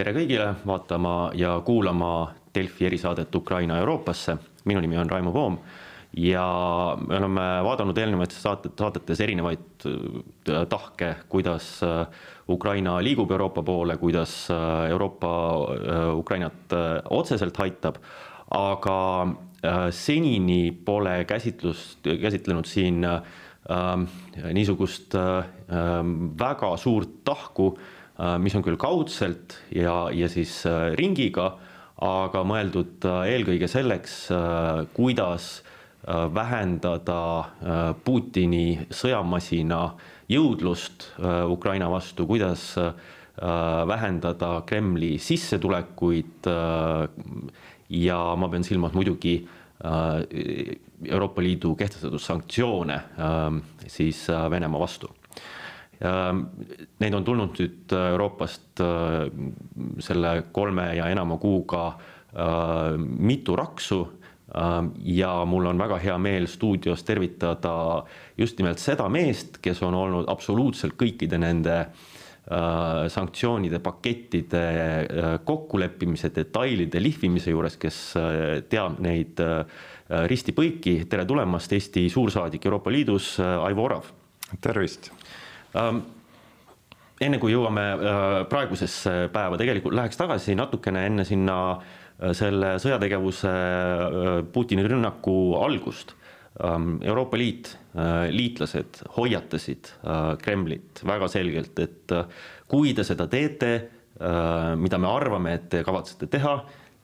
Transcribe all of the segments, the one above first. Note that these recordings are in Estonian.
tere kõigile vaatama ja kuulama Delfi erisaadet Ukraina Euroopasse. minu nimi on Raimo Poom ja me oleme vaadanud eelnevates saated, saadetes erinevaid äh, tahke, kuidas äh, Ukraina liigub Euroopa poole, kuidas äh, Euroopa Ukrainat otseselt aitab, aga senini pole käsitlust, käsitlenud siin niisugust väga suurt tahku Äh, mis on küll kaudselt ja, ja siis äh, ringiga, aga mõeldud äh, eelkõige selleks, kuidas vähendada Putini sõjamasina jõudlust Ukraina vastu, kuidas vähendada Kremli sissetulekuid. ja ma pean silmas muidugi Euroopa Liidu kehtestatud sanktsioone siis Venemaa vastu Neid on tulnud nüüd äh, Euroopast äh, selle kolme ja enama kuuga äh, mitu raksu ja mul on väga hea meel stuudios tervitada just nimelt seda meest, kes on olnud absoluutselt kõikide nende sanktsioonide pakettide kokkuleppimise, detailide lihvimise juures, kes teab neid risti-põiki. tere tulemast, Eesti suursaadik Euroopa Liidus, Aivo Orav. tervist Ähm, enne kui jõuame äh, praegusesse päeva, tegelikult läheks tagasi natukene enne sinna äh, selle sõjategevuse äh, Putini rünnaku algust. Ähm, Euroopa Liit, liitlased hoiatasid Kremlit väga selgelt, et kui te seda teete, mida me arvame, et te kavatsete teha,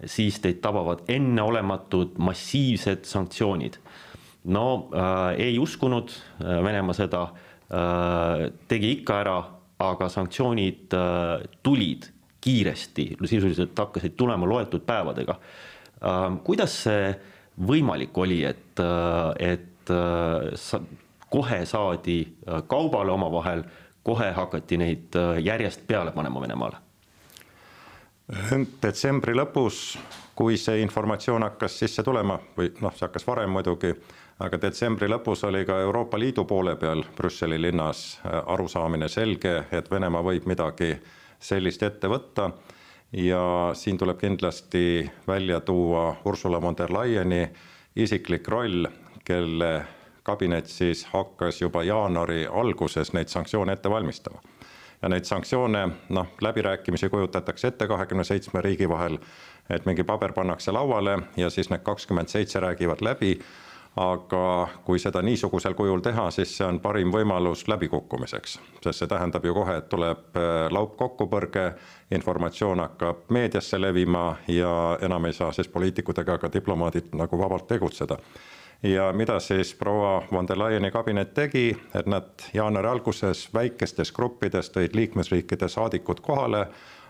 siis teid tabavad enneolematud massiivsed sanktsioonid. no ei uskunud Venemaa seda tegi ikka ära, aga sanktsioonid äh, tulid kiiresti, sisuliselt hakkasid tulema loetud päevadega. Äh, kuidas see võimalik oli, et, et kohe saadi kaubale omavahel, kohe hakati neid järjest peale panema Venemaale? detsembri lõpus, kui see informatsioon hakkas sisse tulema või noh, see hakkas varem muidugi aga detsembri lõpus oli ka Euroopa Liidu poole peal Brüsseli linnas äh, arusaamine selge, et Venemaa võib midagi sellist ette võtta ja siin tuleb kindlasti välja tuua Ursula von der Leyeni isiklik roll, kelle kabinet siis hakkas juba jaanuari alguses neid sanktsioone ette valmistama. ja neid sanktsioone, noh, läbirääkimisi kujutatakse ette kahekümne seitsme riigi vahel, et mingi paber pannakse lauale ja siis need kakskümmend seitse räägivad läbi aga kui seda niisugusel kujul teha, siis see on parim võimalus läbikukkumiseks, sest see tähendab ju kohe, et tuleb äh, laupkokkupõrge, informatsioon hakkab meediasse levima ja enam ei saa siis poliitikud ega ka diplomaadid nagu vabalt tegutseda. ja mida siis proua von der Leyeni kabinet tegi, et nad jaanuari alguses väikestes gruppides tõid liikmesriikide saadikud kohale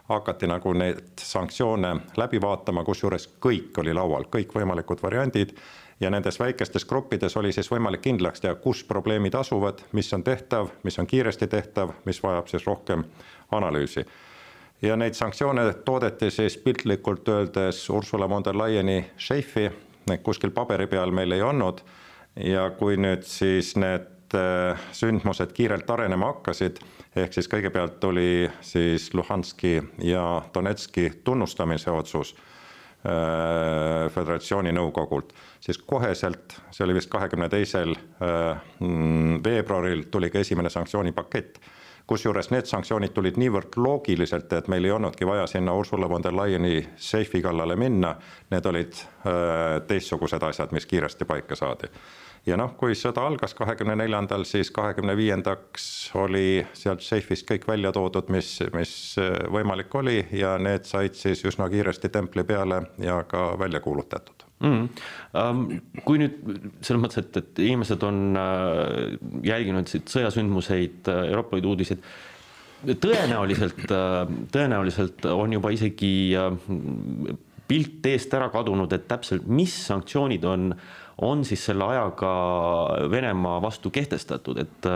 hakati nagu neid sanktsioone läbi vaatama, kusjuures kõik oli laual, kõikvõimalikud variandid ja nendes väikestes gruppides oli siis võimalik kindlaks teha, kus probleemid asuvad, mis on tehtav, mis on kiiresti tehtav, mis vajab siis rohkem analüüsi. ja neid sanktsioone toodeti siis piltlikult öeldes Ursula von der Leyeni šeifi, kuskil paberi peal meil ei olnud ja kui nüüd siis need äh, sündmused kiirelt arenema hakkasid, ehk siis kõigepealt tuli siis Luhanski ja Donetski tunnustamise otsus föderatsiooni nõukogult, siis koheselt, see oli vist kahekümne teisel äh, mm, veebruaril, tuli ka esimene sanktsioonipakett. kusjuures need sanktsioonid tulid niivõrd loogiliselt, et meil ei olnudki vaja sinna Ursula von der Leyeni seifi kallale minna, need olid äh, teistsugused asjad, mis kiiresti paika saadi ja noh, kui sõda algas kahekümne neljandal, siis kahekümne viiendaks oli sealt seifist kõik välja toodud, mis, mis võimalik oli ja need said siis üsna kiiresti templi peale ja ka välja kuulutatud mm. kui nüüd selles mõttes, et, et inimesed on äh, jälginud siit sõjasündmuseid, äh, Euroopa Liidu uudiseid, tõenäoliselt, äh, tõenäoliselt on juba isegi pilt eest ära kadunud, et täpselt, mis sanktsioonid on on siis selle ajaga Venemaa vastu kehtestatud, et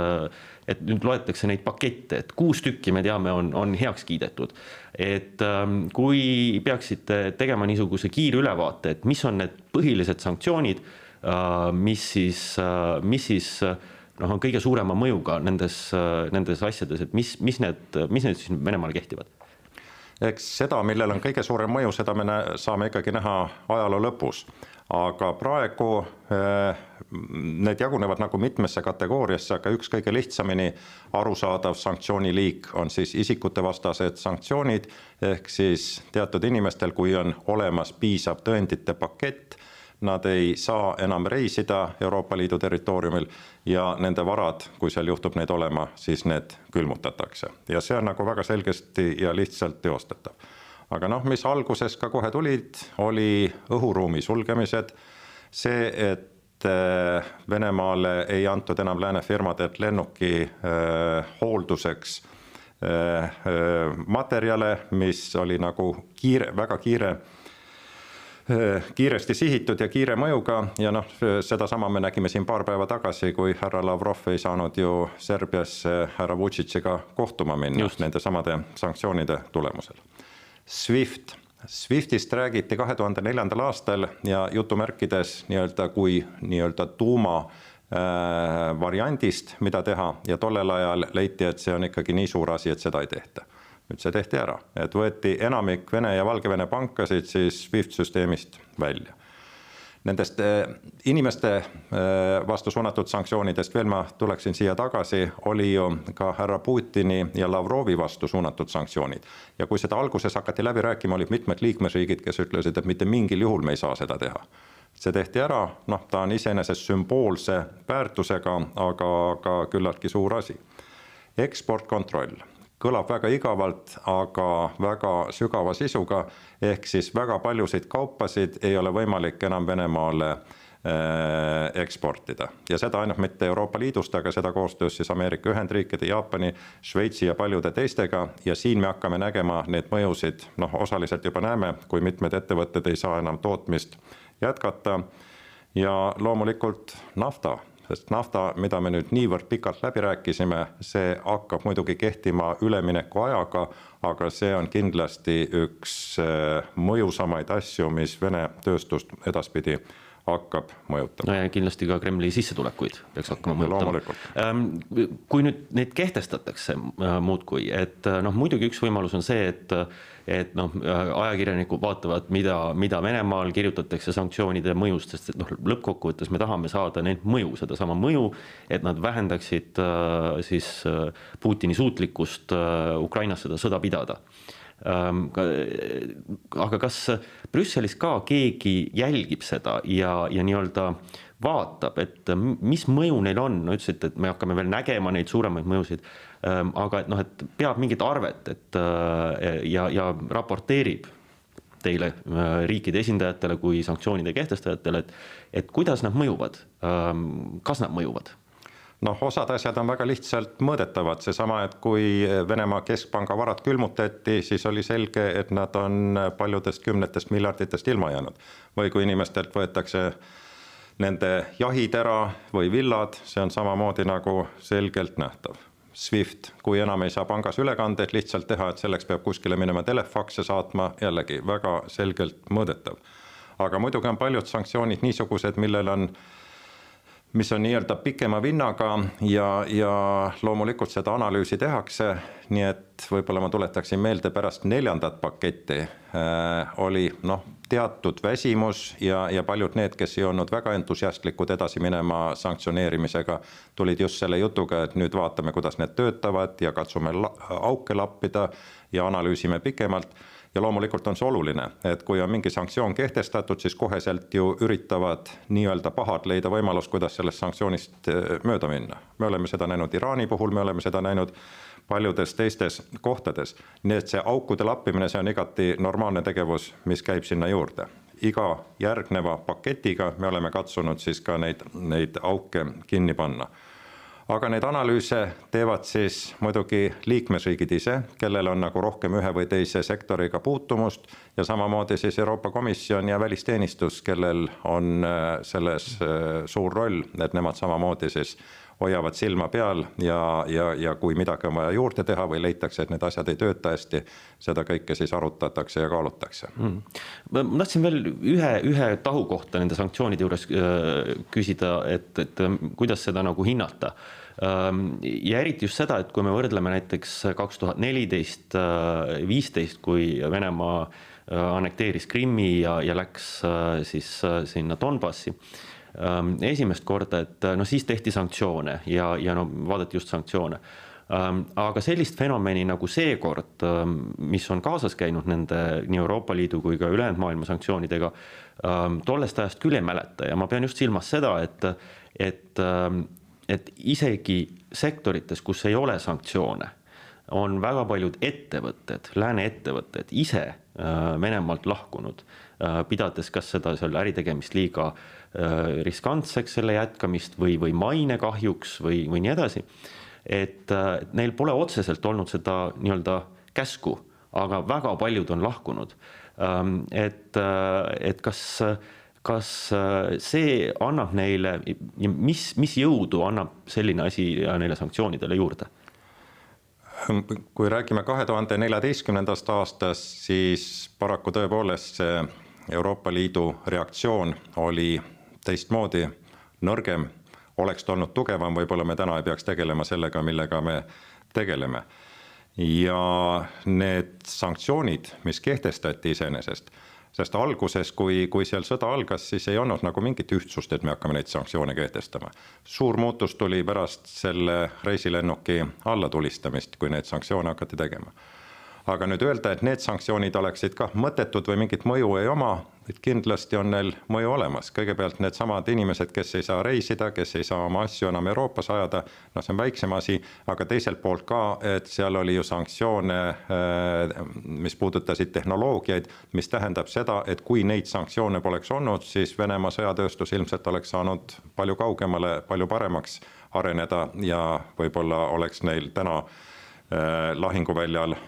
et nüüd loetakse neid pakette, et kuus tükki me teame, on, on heaks kiidetud. et ähm, kui peaksite tegema niisuguse kiire ülevaate, et mis on need põhilised sanktsioonid, äh, mis siis, äh, mis siis noh, on kõige suurema mõjuga nendes, nendes asjades, et mis, mis need, mis need siis Venemaale kehtivad? Eks seda, millel on kõige suurem mõju, seda me näe, saame ikkagi näha ajaloo lõpus. aga praegu äh, need jagunevad nagu mitmesse kategooriasse, aga üks kõige lihtsamini arusaadav sanktsiooniliik on siis isikutevastased sanktsioonid, ehk siis teatud inimestel, kui on olemas piisav tõendite pakett, nad ei saa enam reisida Euroopa Liidu territooriumil ja nende varad, kui seal juhtub neid olema, siis need külmutatakse. ja see on nagu väga selgesti ja lihtsalt teostatav. aga noh, mis alguses ka kohe tulid, oli õhuruumi sulgemised, see, et äh, Venemaale ei antud enam lääne firmadelt lennuki äh, hoolduseks äh, äh, materjale, mis oli nagu kiire, väga kiire Äh, kiiresti sihitud ja kiire mõjuga ja noh, sedasama me nägime siin paar päeva tagasi, kui härra Lavrov ei saanud ju Serbiasse härra Vutšitšiga kohtuma minna Just. nende samade sanktsioonide tulemusel. SWIFT, SWIFTist räägiti kahe tuhande neljandal aastal ja jutumärkides nii-öelda kui nii-öelda tuuma äh, variandist, mida teha ja tollel ajal leiti, et see on ikkagi nii suur asi, et seda ei tehta nüüd see tehti ära, et võeti enamik Vene ja Valgevene pankasid siis SWIFT süsteemist välja. Nendest eh, inimeste eh, vastu suunatud sanktsioonidest veel ma tuleksin siia tagasi, oli ju ka härra Putini ja Lavrovi vastu suunatud sanktsioonid. ja kui seda alguses hakati läbi rääkima, olid mitmed liikmesriigid, kes ütlesid, et mitte mingil juhul me ei saa seda teha see tehti ära, noh, ta on iseenesest sümboolse väärtusega, aga ka küllaltki suur asi. eksportkontroll kõlab väga igavalt, aga väga sügava sisuga, ehk siis väga paljusid kaupasid ei ole võimalik enam Venemaale äh, eksportida. Ja seda ainult mitte Euroopa Liidust, aga seda koostöös siis Ameerika Ühendriikide, Jaapani, Šveitsi ja paljude teistega. Ja siin me hakkame nägema neid mõjusid, noh, osaliselt juba näeme, kui mitmed ettevõtted ei saa enam tootmist jätkata. Ja loomulikult nafta sest nafta, mida me nüüd niivõrd pikalt läbi rääkisime, see hakkab muidugi kehtima üleminekuajaga, aga see on kindlasti üks äh, mõjusamaid asju, mis Vene tööstust edaspidi hakkab mõjutama. no ja kindlasti ka Kremli sissetulekuid peaks hakkama mõjutama. Ähm, kui nüüd neid kehtestatakse äh, muudkui, et äh, noh, muidugi üks võimalus on see, et et noh, ajakirjanikud vaatavad, mida, mida Venemaal kirjutatakse sanktsioonide mõjust, sest et noh, lõppkokkuvõttes me tahame saada neilt mõju, sedasama mõju, et nad vähendaksid äh, siis Putini suutlikkust Ukrainas seda sõda pidada. Ähm, aga kas Brüsselis ka keegi jälgib seda ja, ja nii-öelda vaatab, et mis mõju neil on, no ütlesite, et me hakkame veel nägema neid suuremaid mõjusid, ähm, aga et noh, et peab mingit arvet, et äh, ja, ja raporteerib teile, äh, riikide esindajatele kui sanktsioonide kehtestajatele, et, et kuidas nad mõjuvad, ähm, kas nad mõjuvad? Noh, osad asjad on väga lihtsalt mõõdetavad, seesama, et kui Venemaa keskpanga varad külmutati, siis oli selge, et nad on paljudest kümnetest miljarditest ilma jäänud. või kui inimestelt võetakse nende jahid ära või villad, see on samamoodi nagu selgelt nähtav. SWIFT, kui enam ei saa pangas ülekandeid lihtsalt teha, et selleks peab kuskile minema telefakse saatma, jällegi väga selgelt mõõdetav. aga muidugi on paljud sanktsioonid niisugused, millel on mis on nii-öelda pikema vinnaga ja, ja loomulikult seda analüüsi tehakse, nii et võib-olla ma tuletaksin meelde, pärast neljandat paketti äh, oli noh, teatud väsimus ja, ja paljud need, kes ei olnud väga entusiastlikud edasi minema sanktsioneerimisega, tulid just selle jutuga, et nüüd vaatame, kuidas need töötavad ja katsume la auke lappida ja analüüsime pikemalt ja loomulikult on see oluline, et kui on mingi sanktsioon kehtestatud, siis koheselt ju üritavad nii-öelda pahad leida võimalust, kuidas sellest sanktsioonist eh, mööda minna. me oleme seda näinud Iraani puhul, me oleme seda näinud paljudes teistes kohtades. nii et see aukude lappimine, see on igati normaalne tegevus, mis käib sinna juurde. iga järgneva paketiga me oleme katsunud siis ka neid, neid auke kinni panna aga neid analüüse teevad siis muidugi liikmesriigid ise, kellel on nagu rohkem ühe või teise sektoriga puutumust ja samamoodi siis Euroopa Komisjon ja välisteenistus, kellel on äh, selles äh, suur roll, et nemad samamoodi siis hoiavad silma peal ja, ja, ja kui midagi on vaja juurde teha või leitakse, et need asjad ei tööta hästi, seda kõike siis arutatakse ja kaalutakse. Mm.. ma tahtsin veel ühe, ühe tahu kohta nende sanktsioonide juures äh, küsida, et, et kuidas seda nagu hinnata ja eriti just seda, et kui me võrdleme näiteks kaks tuhat neliteist, äh, viisteist, kui Venemaa äh, annekteeris Krimmi ja, ja läks siis sinna Donbassi Ähm, esimest korda, et no siis tehti sanktsioone ja, ja no vaadati just sanktsioone. Ähm, aga sellist fenomeni nagu seekord, mis on kaasas käinud nende nii Euroopa Liidu kui ka ülejäänud maailma sanktsioonidega, tollest ajast küll ei mäleta ja ma pean just silmas seda, et, et, et isegi sektorites, kus ei ole sanktsioone, on väga paljud ettevõtted, lääne ettevõtted ise äh, Venemaalt lahkunud, äh, pidades kas seda seal äritegemist liiga äh, riskantseks selle jätkamist või, või mainekahjuks või, või nii edasi. et neil pole otseselt olnud seda nii-öelda käsku, aga väga paljud on lahkunud. Ähm, et, et kas, kas see annab neile, mis, mis jõudu annab selline asi neile sanktsioonidele juurde? kui räägime kahe tuhande neljateistkümnendast aastast, siis paraku tõepoolest see Euroopa Liidu reaktsioon oli teistmoodi, nõrgem, oleks ta olnud tugevam, võib-olla me täna ei peaks tegelema sellega, millega me tegeleme. ja need sanktsioonid, mis kehtestati iseenesest, sest alguses, kui, kui seal sõda algas, siis ei olnud nagu mingit ühtsust, et me hakkame neid sanktsioone kehtestama. suur muutus tuli pärast selle reisilennuki allatulistamist, kui neid sanktsioone hakati tegema aga nüüd öelda, et need sanktsioonid oleksid kah mõttetud või mingit mõju ei oma, et kindlasti on neil mõju olemas. kõigepealt needsamad inimesed, kes ei saa reisida, kes ei saa oma asju enam Euroopas ajada, noh, see on väiksem asi, aga teiselt poolt ka, et seal oli ju sanktsioone, äh, mis puudutasid tehnoloogiaid, mis tähendab seda, et kui neid sanktsioone poleks olnud, siis Venemaa sõjatööstus ilmselt oleks saanud palju kaugemale, palju paremaks areneda ja võib-olla oleks neil täna Äh, lahinguväljal äh,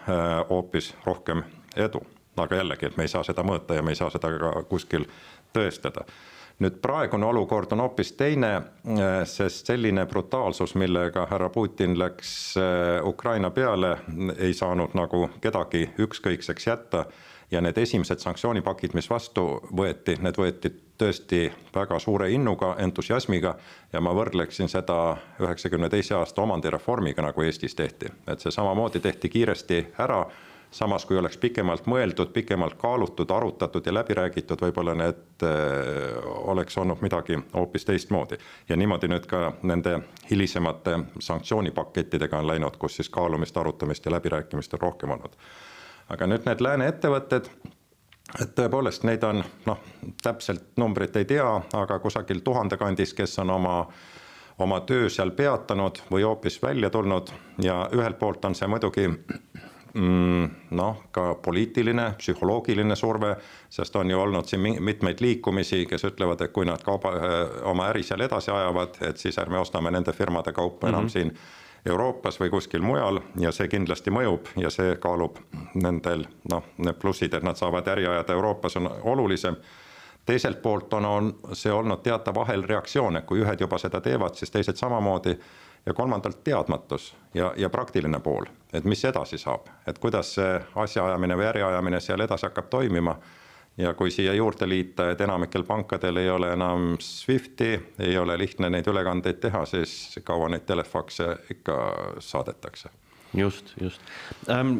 hoopis rohkem edu. Aga jällegi, et me ei saa seda mõõta ja me ei saa seda ka kuskil tõestada. nüüd praegune olukord on hoopis teine, äh, sest selline brutaalsus, millega härra Putin läks Ukraina peale, ei saanud nagu kedagi ükskõikseks jätta ja need esimesed sanktsioonipakid, mis vastu võeti, need võeti tõesti väga suure innuga, entusiasmiga ja ma võrdleksin seda üheksakümne teise aasta omandireformiga, nagu Eestis tehti. et see samamoodi tehti kiiresti ära, samas kui oleks pikemalt mõeldud, pikemalt kaalutud, arutatud ja läbi räägitud, võib-olla need äh, oleks olnud midagi hoopis teistmoodi. ja niimoodi nüüd ka nende hilisemate sanktsioonipakettidega on läinud, kus siis kaalumist, arutamist ja läbirääkimist on rohkem olnud aga nüüd need lääne ettevõtted, et tõepoolest neid on noh, täpselt numbrit ei tea, aga kusagil tuhande kandis, kes on oma oma töö seal peatanud või hoopis välja tulnud ja ühelt poolt on see muidugi mm, noh, ka poliitiline, psühholoogiline surve, sest on ju olnud siin mitmeid liikumisi, kes ütlevad, et kui nad kauba, oma äri seal edasi ajavad, et siis ärme ostame nende firmade kaupa enam mm -hmm. siin Euroopas või kuskil mujal ja see kindlasti mõjub ja see kaalub nendel noh, need plussid, et nad saavad äri ajada Euroopas, on olulisem. teiselt poolt on, on see olnud teatav ahelreaktsioon, et kui ühed juba seda teevad, siis teised samamoodi ja kolmandalt teadmatus ja, ja praktiline pool, et mis edasi saab, et kuidas see asjaajamine või äriajamine seal edasi hakkab toimima. Ja kui siia juurde liita, et enamikel pankadel ei ole enam SWIFTi, ei ole lihtne neid ülekandeid teha, siis kaua neid telefakse ikka saadetakse just, just ähm,.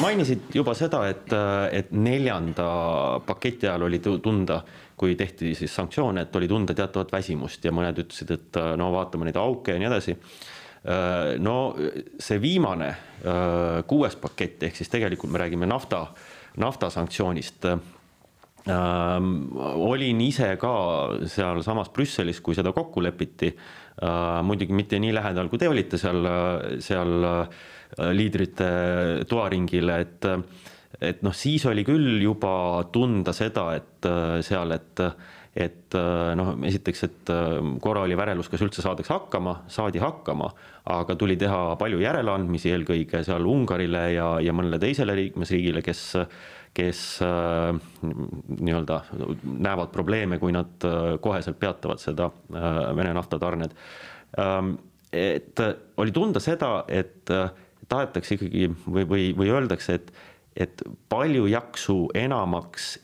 mainisid juba seda, et, et neljanda paketi ajal oli tunda, kui tehti siis sanktsioone, et oli tunda teatavat väsimust ja mõned ütlesid, et no vaatame neid auke ja nii edasi. Äh, no see viimane äh, kuues pakett ehk siis tegelikult me räägime nafta, nafta sanktsioonist Ähm, olin ise ka sealsamas Brüsselis, kui seda kokku lepiti äh,. muidugi mitte nii lähedal, kui te olite seal, seal äh, liidrite toaringil, et, et noh, siis oli küll juba tunda seda, et äh, seal, et et äh, noh, esiteks, et äh, korra oli värelus, kas üldse saadakse hakkama, saadi hakkama, aga tuli teha palju järeleandmisi, eelkõige seal Ungarile ja, ja mõnele teisele liikmesriigile, kes kes äh, nii-öelda näevad probleeme, kui nad äh, koheselt peatavad seda äh, Vene naftatarned. Ähm, et oli tunda seda, et tahetakse ikkagi või, või, või öeldakse, et, et palju jaksu enamaks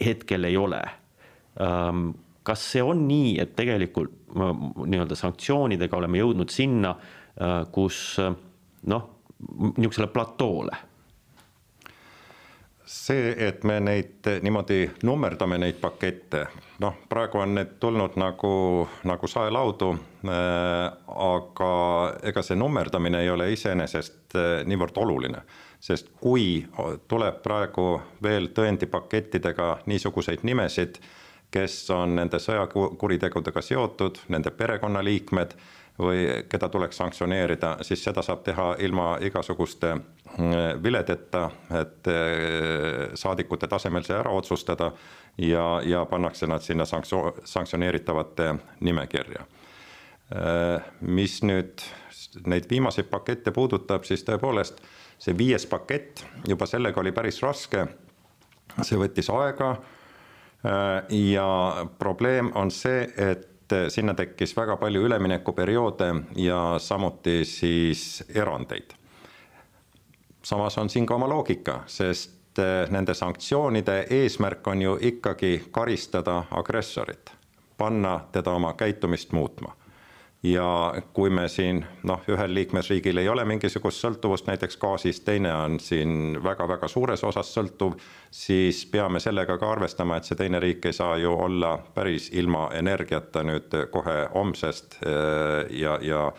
hetkel ei ole. Kas see on nii, et tegelikult nii-öelda sanktsioonidega oleme jõudnud sinna, kus noh, niisugusele platoole see, et me neid niimoodi nummerdame, neid pakette, noh, praegu on need tulnud nagu, nagu saelaudu äh,, aga ega see nummerdamine ei ole iseenesest äh, niivõrd oluline. sest kui tuleb praegu veel tõendipakettidega niisuguseid nimesid, kes on nende sõjakuritegudega seotud, nende perekonnaliikmed või keda tuleks sanktsioneerida, siis seda saab teha ilma igasuguste mm, viledeta, et eh, saadikute tasemel see ära otsustada ja, ja pannakse nad sinna sanktsioon, sanktsioneeritavate nimekirja. Mis nüüd neid viimaseid pakette puudutab, siis tõepoolest see viies pakett, juba sellega oli päris raske, see võttis aega. Ja probleem on see, et sinna tekkis väga palju üleminekuperioode ja samuti siis erandeid. samas on siin ka oma loogika, sest nende sanktsioonide eesmärk on ju ikkagi karistada agressorit, panna teda oma käitumist muutma ja kui me siin noh, ühel liikmesriigil ei ole mingisugust sõltuvust näiteks gaasist, teine on siin väga-väga suures osas sõltuv, siis peame sellega ka arvestama, et see teine riik ei saa ju olla päris ilma energiata nüüd kohe homsest ja, ja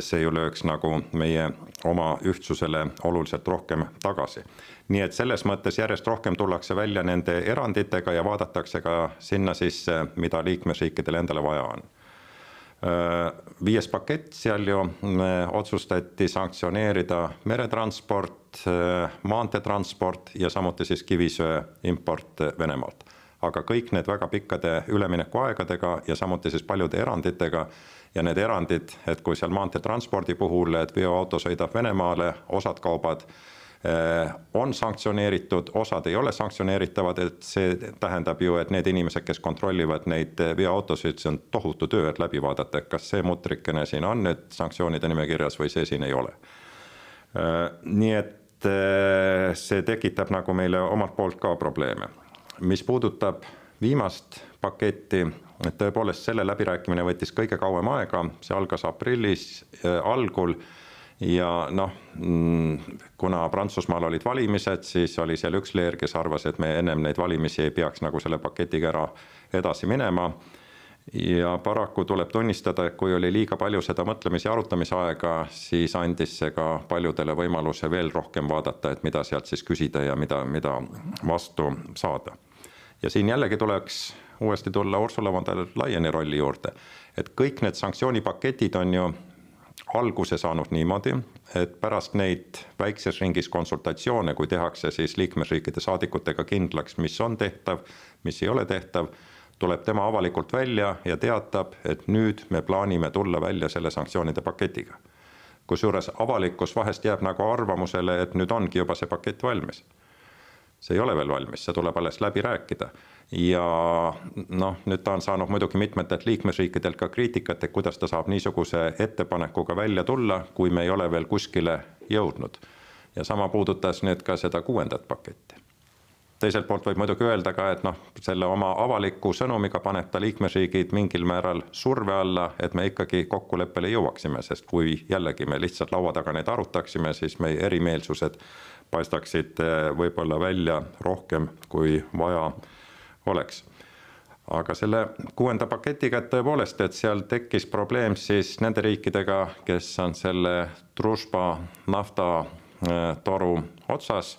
see ju lööks nagu meie oma ühtsusele oluliselt rohkem tagasi. nii et selles mõttes järjest rohkem tullakse välja nende eranditega ja vaadatakse ka sinna sisse, mida liikmesriikidel endale vaja on viies pakett, seal ju otsustati sanktsioneerida meretransport, äh, maanteetransport ja samuti siis kivisöe import Venemaalt. aga kõik need väga pikkade üleminekuaegadega ja samuti siis paljude eranditega ja need erandid, et kui seal maanteetranspordi puhul, et veoauto sõidab Venemaale, osad kaubad Äh, on sanktsioneeritud, osad ei ole sanktsioneeritavad, et see tähendab ju, et need inimesed, kes kontrollivad neid veoautosid, see on tohutu töö, et läbi vaadata, kas see mutrikene siin on nüüd sanktsioonide nimekirjas või see siin ei ole. Äh, nii et äh, see tekitab nagu meile omalt poolt ka probleeme. mis puudutab viimast paketti, et tõepoolest selle läbirääkimine võttis kõige kauem aega, see algas aprillis algul ja noh, mm, kuna Prantsusmaal olid valimised, siis oli seal üks leer, kes arvas, et me ennem neid valimisi ei peaks nagu selle paketiga ära edasi minema. ja paraku tuleb tunnistada, et kui oli liiga palju seda mõtlemis- ja arutamisaega, siis andis see ka paljudele võimaluse veel rohkem vaadata, et mida sealt siis küsida ja mida, mida vastu saada. ja siin jällegi tuleks uuesti tulla Ursula von der Leyeni rolli juurde, et kõik need sanktsioonipaketid on ju alguse saanud niimoodi, et pärast neid väikses ringis konsultatsioone, kui tehakse siis liikmesriikide saadikutega kindlaks, mis on tehtav, mis ei ole tehtav, tuleb tema avalikult välja ja teatab, et nüüd me plaanime tulla välja selle sanktsioonide paketiga. kusjuures avalikkus vahest jääb nagu arvamusele, et nüüd ongi juba see pakett valmis. See ei ole veel valmis, see tuleb alles läbi rääkida ja noh, nüüd ta on saanud muidugi mitmetelt liikmesriikidelt ka kriitikat, et kuidas ta saab niisuguse ettepanekuga välja tulla, kui me ei ole veel kuskile jõudnud. ja sama puudutas nüüd ka seda kuuendat paketti. teiselt poolt võib muidugi öelda ka, et noh, selle oma avaliku sõnumiga paneb ta liikmesriigid mingil määral surve alla, et me ikkagi kokkuleppele jõuaksime, sest kui jällegi me lihtsalt laua taga neid arutaksime, siis meie erimeelsused paistaksid eh, võib-olla välja rohkem kui vaja oleks. aga selle kuuenda paketiga, et tõepoolest, et seal tekkis probleem siis nende riikidega, kes on selle Družba naftatoru äh, otsas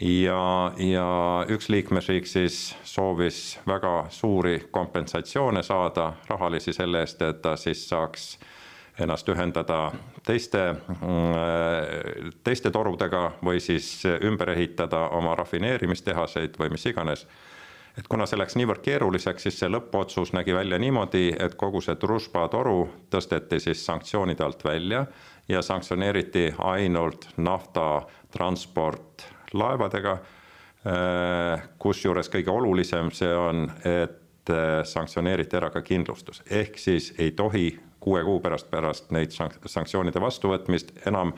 ja, ja üks liikmesriik siis soovis väga suuri kompensatsioone saada, rahalisi selle eest, et ta siis saaks ennast ühendada teiste, äh, teiste torudega või siis ümber ehitada oma rafineerimistehaseid või mis iganes et kuna see läks niivõrd keeruliseks, siis see lõppotsus nägi välja niimoodi, et kogu see Družba toru tõsteti siis sanktsioonide alt välja ja sanktsioneeriti ainult naftatransport laevadega. Äh, kusjuures kõige olulisem see on, et äh, sanktsioneeriti ära ka kindlustus, ehk siis ei tohi kuue kuu pärast, pärast neid sanktsioonide vastuvõtmist enam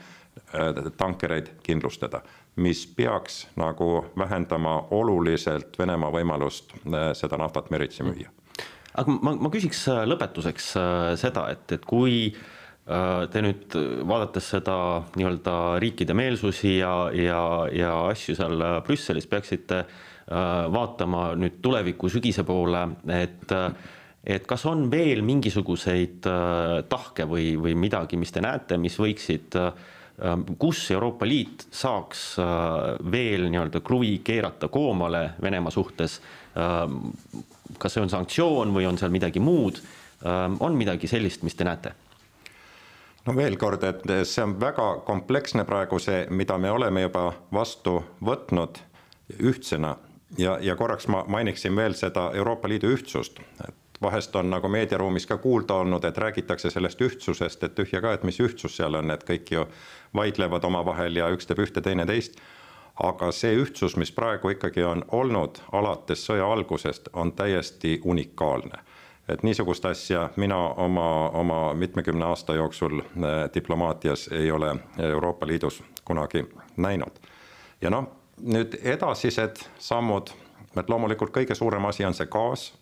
tankereid kindlustada, mis peaks nagu vähendama oluliselt Venemaa võimalust seda naftat meritsi müüa. aga ma, ma küsiks lõpetuseks seda, et, et kui te nüüd vaadates seda nii-öelda riikide meelsusi ja, ja, ja asju seal Brüsselis peaksite vaatama nüüd tuleviku sügise poole, et et kas on veel mingisuguseid tahke või, või midagi, mis te näete, mis võiksid äh, Ähm, kus Euroopa Liit saaks äh, veel nii-öelda kruvi keerata koomale Venemaa suhtes. Ähm, kas see on sanktsioon või on seal midagi muud? Ähm, on midagi sellist, mis te näete? no veel kord, et see on väga kompleksne praegu see, mida me oleme juba vastu võtnud ühtsena ja, ja korraks ma mainiksin veel seda Euroopa Liidu ühtsust, et vahest on nagu meediaruumis ka kuulda olnud, et räägitakse sellest ühtsusest, et tühja ka, et mis ühtsus seal on, et kõik ju vaidlevad omavahel ja üks teeb ühte, teine teist. aga see ühtsus, mis praegu ikkagi on olnud alates sõja algusest, on täiesti unikaalne et niisugust asja mina oma, oma mitmekümne aasta jooksul eh, diplomaatias ei ole Euroopa Liidus kunagi näinud. ja noh, nüüd edasised sammud, et loomulikult kõige suurem asi on see gaas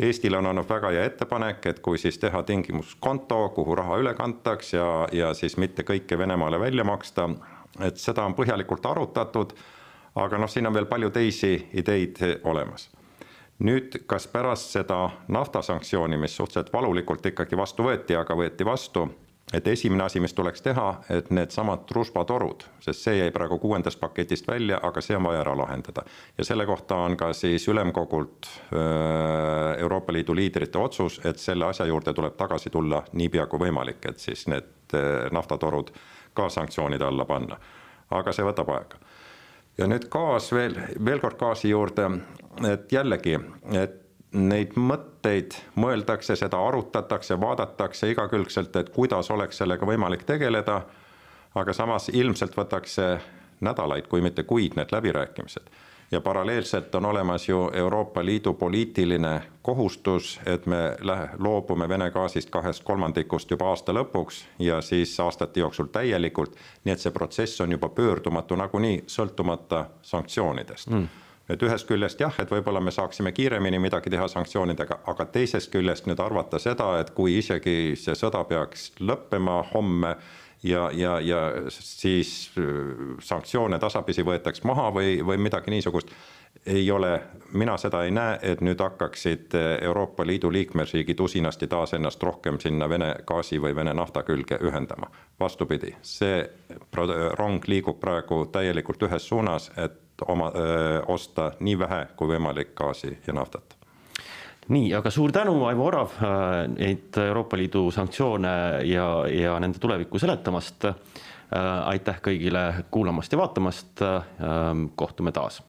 Eestil on olnud väga hea ettepanek, et kui siis teha tingimuskonto, kuhu raha üle kantaks ja, ja siis mitte kõike Venemaale välja maksta, et seda on põhjalikult arutatud, aga noh, siin on veel palju teisi ideid olemas. nüüd, kas pärast seda naftasanktsiooni, mis suhteliselt valulikult ikkagi vastu võeti, aga võeti vastu et esimene asi, mis tuleks teha, et needsamad trusbatorud, sest see jäi praegu kuuendast paketist välja, aga see on vaja ära lahendada. ja selle kohta on ka siis ülemkogult Euroopa Liidu liidrite otsus, et selle asja juurde tuleb tagasi tulla niipea kui võimalik, et siis need naftatorud ka sanktsioonide alla panna. aga see võtab aega. ja nüüd gaas veel, veel kord gaasi juurde, et jällegi, et neid mõtteid mõeldakse, seda arutatakse, vaadatakse igakülgselt, et kuidas oleks sellega võimalik tegeleda, aga samas ilmselt võtaks see nädalaid, kui mitte kuid, need läbirääkimised. ja paralleelselt on olemas ju Euroopa Liidu poliitiline kohustus, et me loobume Vene gaasist kahest kolmandikust juba aasta lõpuks ja siis aastate jooksul täielikult, nii et see protsess on juba pöördumatu nagunii, sõltumata sanktsioonidest. Mm et ühest küljest jah, et võib-olla me saaksime kiiremini midagi teha sanktsioonidega, aga teisest küljest nüüd arvata seda, et kui isegi see sõda peaks lõppema homme ja, ja, ja siis äh, sanktsioone tasapisi võetaks maha või, või midagi niisugust, ei ole, mina seda ei näe, et nüüd hakkaksid Euroopa Liidu liikmesriigid usinasti taas ennast rohkem sinna Vene gaasi või Vene nafta külge ühendama. vastupidi, see rong liigub praegu täielikult ühes suunas, et oma, osta nii vähe kui võimalik gaasi ja naftat nii, aga suur tänu, Aivo Orav, neid Euroopa Liidu sanktsioone ja, ja nende tulevikku seletamast. aitäh kõigile kuulamast ja vaatamast. kohtume taas